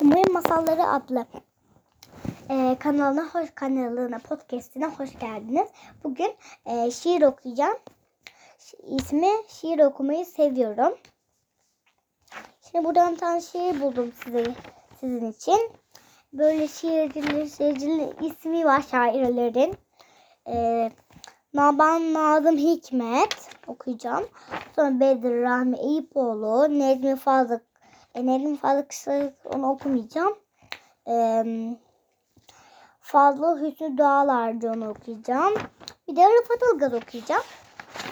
Umarım Masalları adlı e, kanalına hoş kanalına podcastine hoş geldiniz. Bugün e, şiir okuyacağım. İsmi şiir okumayı seviyorum. Şimdi buradan bir şiir buldum size sizin için. Böyle şiirciler, şiirciler ismi var şairlerin. E, Naban Nazım Hikmet okuyacağım. Sonra Bedir Rahmi Eyüpoğlu, Necmi Fazıl, Fazıl kısa onu okumayacağım. Fazıl Hüsnü Dağlarcı onu okuyacağım. Bir de Rıfat Ilgaz okuyacağım.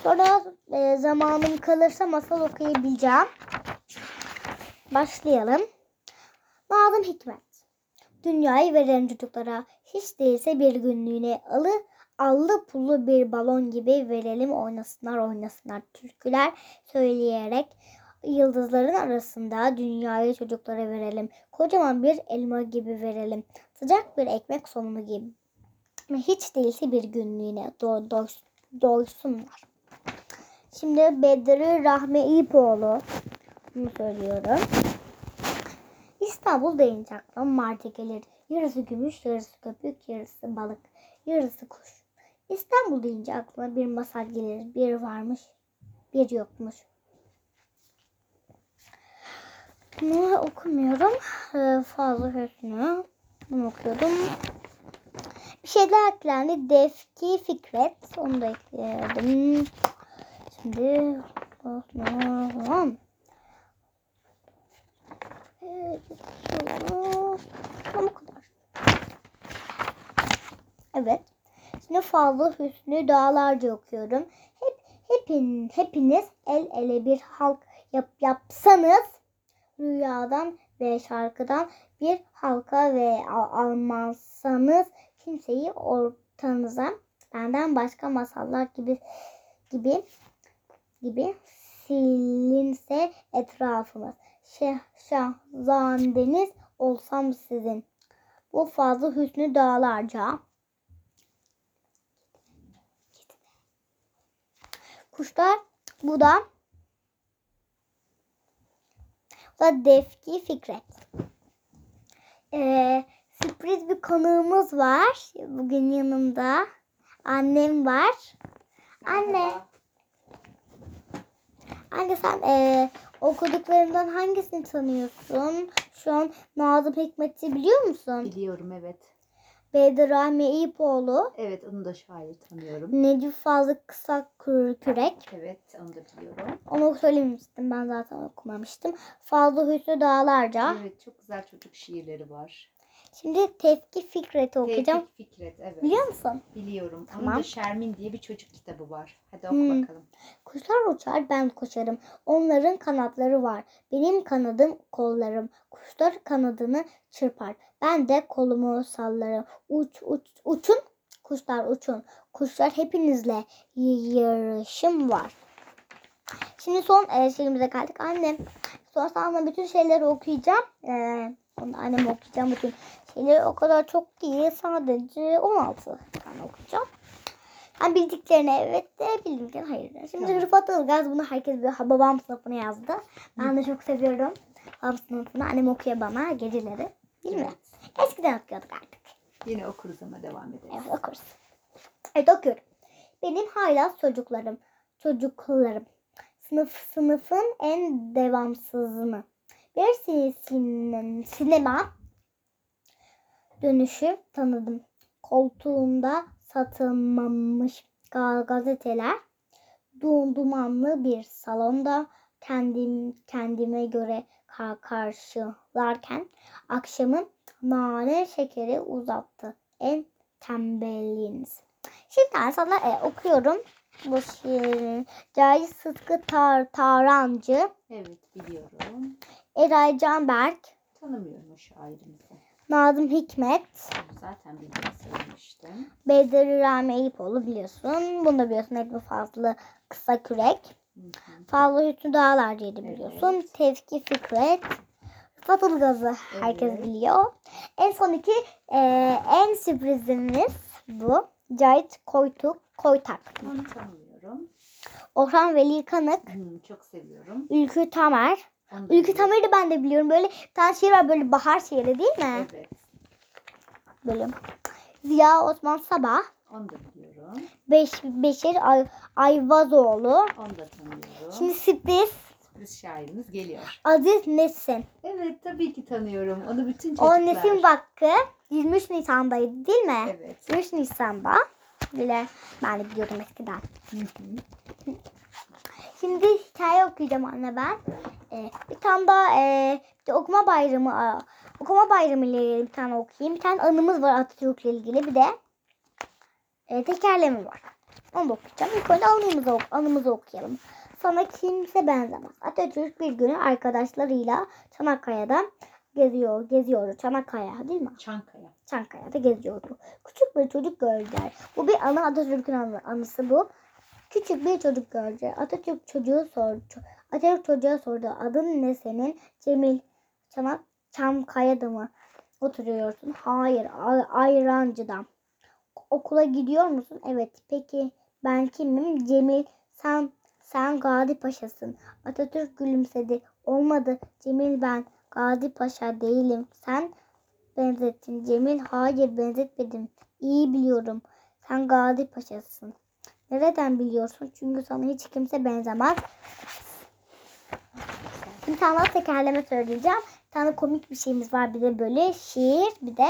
Sonra e, zamanım kalırsa masal okuyabileceğim. Başlayalım. Nazım Hikmet. Dünyayı veren çocuklara hiç değilse bir günlüğüne alı allı pullu bir balon gibi verelim oynasınlar oynasınlar türküler söyleyerek yıldızların arasında dünyayı çocuklara verelim. Kocaman bir elma gibi verelim. Sıcak bir ekmek somunu gibi. Hiç değilse bir günlüğüne do doy doysunlar. Şimdi Bedri Rahmi İpoğlu bunu söylüyorum. İstanbul deyince aklıma martı gelir. Yarısı gümüş, yarısı köpük, yarısı balık, yarısı kuş. İstanbul deyince aklıma bir masal gelir. Bir varmış, bir yokmuş. Bunu okumuyorum. Ee, fazla Hüsnü. Bunu okuyordum. Bir şey daha eklendi. Defki Fikret. Onu da ekledim. Şimdi tamam. Evet, bu. Evet. Şimdi fazla hüsnü dağlarca okuyorum. Hep hepin hepiniz el ele bir halk yap, yapsanız rüyadan ve şarkıdan bir halka ve al, almazsanız kimseyi ortanıza benden başka masallar gibi gibi gibi silinse etrafımız. Şah, şahzadeniz olsam sizin. Bu fazla hüsnü dağlarca. Kuşlar bu da bu da Defki Fikret. Ee, sürpriz bir konuğumuz var. Bugün yanımda. Annem var. Anne. Anne sen ee, okuduklarımdan hangisini tanıyorsun? Şu an Nazım Hikmet'i biliyor musun? Biliyorum evet. Bedir Rahmi Eyüpoğlu. Evet onu da şair tanıyorum. Necip Fazıl Kısa Kür- Kürek. Evet onu da biliyorum. Onu söylemiştim. Ben zaten okumamıştım. Fazıl Hüsnü Dağlarca. Evet çok güzel çocuk şiirleri var. Şimdi Tevki Fikret'i okuyacağım. Tevfik Fikret evet. Biliyor musun? Biliyorum. Tamam. Onun da Şermin diye bir çocuk kitabı var. Hadi oku Hmm. bakalım. Kuşlar uçar ben koşarım. Onların kanatları var. Benim kanadım kollarım. Kuşlar kanadını çırpar. Ben de kolumu sallarım. Uç uç uçun. Kuşlar uçun. Kuşlar hepinizle yarışım var. Şimdi son e, şeyimize geldik. Annem. Sonra sana bütün şeyleri okuyacağım. E, onu annem okuyacağım bütün şeyleri. O kadar çok değil. Sadece 16 tane okuyacağım. Ben bildiklerine evet de bilmediklerine hayır. de. Şimdi Tamam. Rıfat Ilgaz bunu herkes biliyor. Babam sınıfına yazdı. Ben de çok seviyorum. Babam sınıfını annem okuyor bana geceleri. Evet. Eskiden okuyorduk artık. Yine okuruz ama devam edelim. Evet okuruz. Evet okuyorum. Benim haylaz çocuklarım. Çocuklarım. Sınıf sınıfın en devamsızını. Bir sin- sin- sinema dönüşü tanıdım. Koltuğunda satılmamış ga- gazeteler. Du- dumanlı bir salonda kendim kendime göre karşılarken akşamın nane şekeri uzattı. En tembelliğiniz. Şimdi sana e, okuyorum. Bu şiirin Cahit Sıtkı Tar Tarancı, Evet biliyorum. Eray Canberk, Tanımıyorum o şairimizi. Nazım Hikmet, zaten bildiğini söylemiştim. Bedir Rami Eyüpoğlu biliyorsun. Bunu da biliyorsun. Necmi Fazlı Kısa Kürek. Hı hı. Fazlı Hüsnü Dağlarcı'yı da biliyorsun. Evet. Tevki Fikret. Ilgaz'ı herkes Evet. biliyor. En son iki e, en sürprizimiz bu. Cahit Koytuk, Koytak. Onu tanımıyorum. Orhan Veli Kanık, Hı, çok seviyorum. Ülkü Tamer, Ülkü. Tamer'i ben de biliyorum. Böyle bir tane şiir var böyle bahar şiiri değil mi? Evet. Böyle. Ziya Osman Sabah. Onu da biliyorum. Beş, Beşir Ay, Ayvazoğlu. Onu da tanıyorum. Şimdi sürpriz. Sürpriz şairimiz geliyor. Aziz Nesin. Evet tabii ki tanıyorum. Onu bütün O çocuklar. Nesin Vakfı 23 Nisan'daydı değil mi? Evet. 23 Nisan'da. Bile ben de biliyordum eskiden. Hı hı. Şimdi hikaye okuyacağım anne ben. Ee, bir tane daha e, bir de okuma bayramı okuma bayramı ile ilgili bir tane okuyayım. Bir tane anımız var Atatürk'le ilgili bir de e, tekerleme var. Onu da okuyacağım. İlk önce anımızı, ok- anımızı okuyalım. Sana kimse benzemez. Atatürk bir gün arkadaşlarıyla Çanakkale'da geziyor, geziyordu. Çanakkale değil mi? Çankaya. Çankaya'da geziyordu. Küçük bir çocuk gördüler. Bu bir anı Atatürk'ün anı, anısı bu. Küçük bir çocuk gördü. Atatürk çocuğu sordu. Atatürk çocuğa sordu. Adın ne senin? Cemil. Çanak Çankaya'da mı oturuyorsun? Hayır. Ay- Ayrancı'da. Okula gidiyor musun? Evet. Peki ben kimim? Cemil. Sen sen Gazi Paşa'sın. Atatürk gülümsedi. Olmadı. Cemil ben. Gazi Paşa değilim. Sen benzettin. Cemil hayır benzetmedim. İyi biliyorum. Sen Gazi Paşa'sın. Nereden biliyorsun? Çünkü sana hiç kimse benzemez. Tane daha tekerleme söyleyeceğim. Bir tane komik bir şeyimiz var. Bir de böyle şiir. Bir de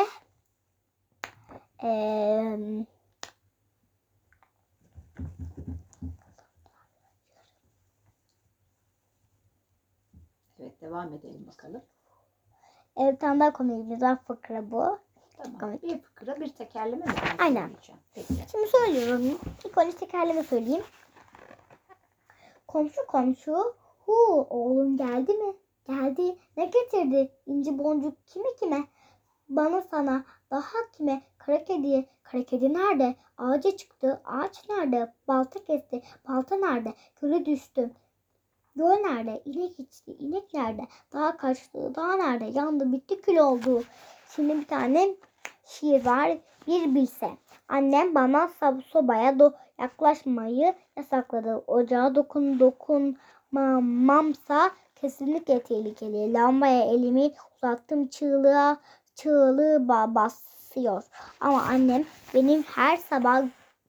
Evet devam edelim bakalım. e, bir tane daha komikimiz var. Fıkra bu. Tamam. Komik. Bir fıkra bir tekerleme mi? Aynen. Peki. Şimdi söylüyorum. İlk önce tekerleme söyleyeyim. Komşu komşu. Hu oğlum geldi mi? Geldi. Ne getirdi? İnci boncuk kime kime? Bana sana daha kime? Kara kediye. Kara kedi nerede? Ağaca çıktı. Ağaç nerede? Balta kesti. Balta nerede? Göle düştü. Göl nerede? İnek içti. İnek nerede? Dağ kaçtı. Dağ nerede? Yandı. Bitti kül oldu. Şimdi bir tane şiir var. Bir bilse. Annem bana sobaya do- yaklaşmayı yasakladı. Ocağa dokun dokunmamamsa kesinlikle tehlikeli. Lambaya elimi uzattım çığlığa çığlığı ba- basıyor. Ama annem benim her sabah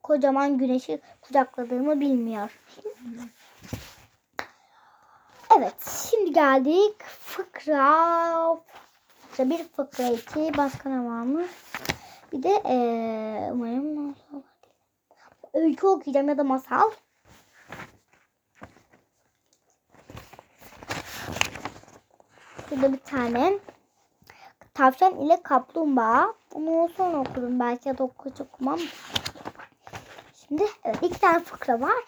kocaman güneşi kucakladığımı bilmiyor. Evet şimdi geldik fıkra. Fıkra bir fıkra iki başka var mı? Bir de eee umarım. Öykü okuyacağım ya da masal. Burada bir tane tavşan ile kaplumbağa. Onu sonra okurum belki ya da okuyucu okumam. Şimdi evet iki tane fıkra var.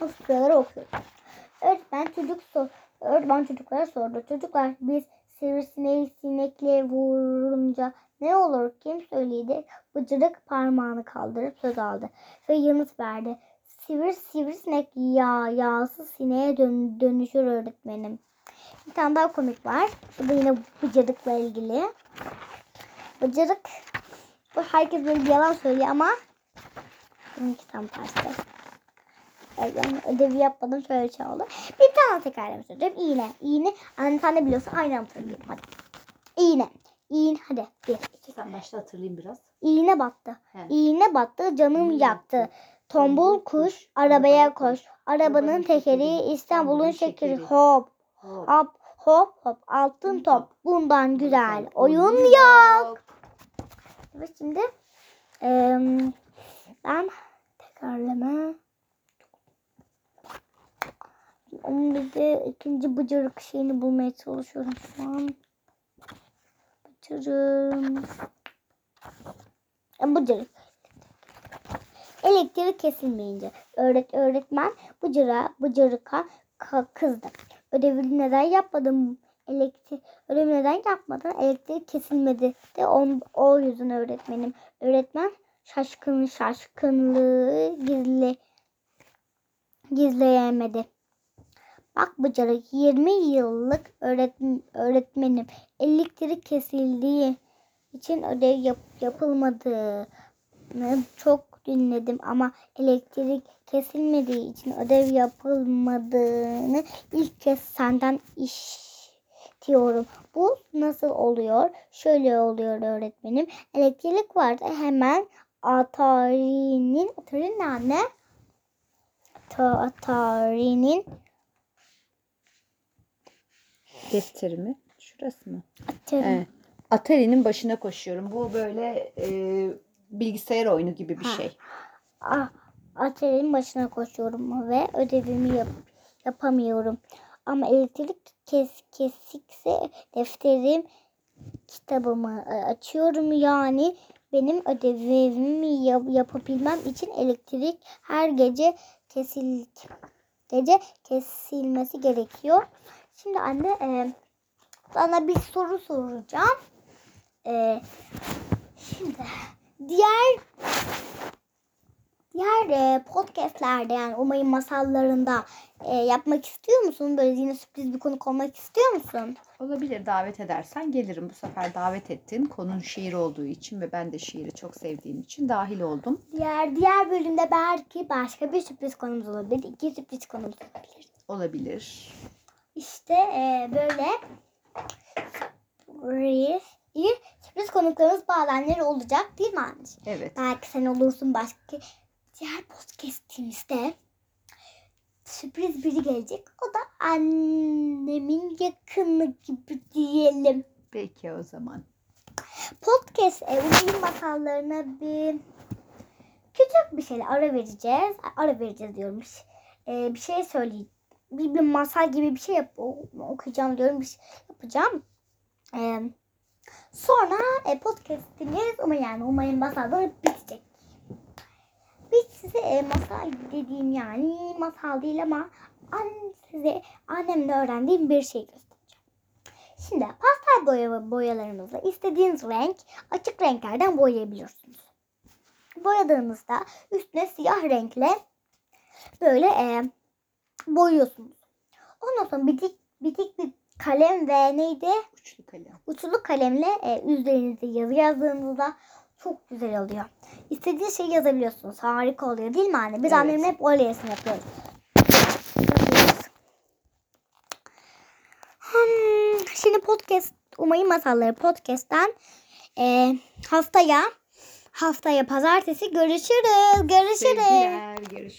O fıkraları okuyorum. Öğretmen çocuk sor, öğretmen çocuklara sordu. Çocuklar biz sivrisineği sinekle vurunca ne olur kim söyledi? Bıcırık parmağını kaldırıp söz aldı ve yanıt verdi. Sivri sivrisinek yağ, yağsız sineğe dön, dönüşür öğretmenim. Bir tane daha komik var. Bu da yine bıcırıkla ilgili. Bıcırık bu herkes böyle yalan söylüyor ama bununki tam tersi. Ben ödevi yapmadım şöyle şey oldu. Bir tane tekerleme söyleyeceğim. İğne. İğne. Anne sen de biliyorsun. Aynı söyleyeyim. Hadi. İğne. İğne. Hadi. Bir. Sen başta hatırlayayım biraz. İğne battı. He. İğne battı. Canım İğne yaktı. yaktı. Tombul kuş. Arabaya koş. Arabanın tekeri. İstanbul'un şekeri. Hop. Hop. Hop. Hop. Altın Top. Bundan. Güzel. Oyun yok. Evet şimdi. eee, ben tekerleme. Onun bir de ikinci bıcırık şeyini bulmaya çalışıyorum şu an. Bıcırım. E, Bıcırık. Elektrik kesilmeyince öğret öğretmen bıcıra bıcırıka ka- kızdı. Ödevini neden yapmadın? Elektrik ödevi neden yapmadın? Elektrik kesilmedi de on, o yüzden öğretmenim. Öğretmen şaşkın şaşkınlığı gizli gizleyemedi. Bak bıcırık 20 yıllık öğretmen, öğretmenim. Elektrik kesildiği için ödev yap, yapılmadı. Çok dinledim ama elektrik kesilmediği için ödev yapılmadığını ilk kez senden işitiyorum. Bu nasıl oluyor? Şöyle oluyor öğretmenim. Elektrik vardı hemen Atari'nin Atari ne anne? Ta- Atari'nin Defterimi. Şurası mı? Atari. Evet. Atari'nin başına koşuyorum. Bu böyle e, bilgisayar oyunu gibi bir Ha. şey. Ah, Atari'nin başına koşuyorum ve ödevimi yap- yapamıyorum. Ama elektrik kes kesikse defterim kitabımı e, açıyorum yani benim ödevimi yap- yapabilmem için elektrik her gece kesil gece kesilmesi gerekiyor. Şimdi anne e, sana bir soru soracağım. E, şimdi diğer diğer e, podcastlerde yani Umay'ın masallarında e, yapmak istiyor musun? Böyle yine sürpriz bir konuk olmak istiyor musun? Olabilir davet edersen gelirim. Bu sefer davet ettin. Konun şiir olduğu için ve ben de şiiri çok sevdiğim için dahil oldum. Diğer diğer bölümde belki başka bir sürpriz konumuz olabilir. İki sürpriz konumuz olabilir. Olabilir. İşte e, böyle sürpriz, sürpriz konuklarımız bazenleri olacak değil mi anneciğim? Evet. Belki sen olursun başka diğer podcastimizde sürpriz biri gelecek. O da annemin yakını gibi diyelim. Peki o zaman. Podcast e, Umay'ın masallarına bir küçük bir şeyle ara vereceğiz. Ara vereceğiz diyormuş. E, bir şey söyleyeceğim. Bir, bir masal gibi bir şey yap, okuyacağım diyorum. Bir şey yapacağım. E, sonra e, podcastimiz Umay yani Umay'ın masalları bitecek. Size e, masal dediğim yani masal değil ama an, size annemle öğrendiğim bir şey göstereceğim. Şimdi pastel boya, boyalarınızla istediğiniz renk açık renklerden boyayabiliyorsunuz. Boyadığınızda üstüne siyah renkle böyle e, boyuyorsunuz. Ondan sonra bitik, bitik bir kalem ve neydi? Uçlu kalem. Uçlu kalemle e, üzerinize yazı yazdığınızda çok güzel oluyor. İstediğiniz şeyi yazabiliyorsunuz. Harika oluyor değil mi anne? Biz Evet. annemle hep öyle resim yapıyoruz. Hmm, şimdi podcast Umay'ın Masalları podcast'ten e, haftaya haftaya pazartesi görüşürüz. Görüşürüz. Sevgiler. Görüşürüz.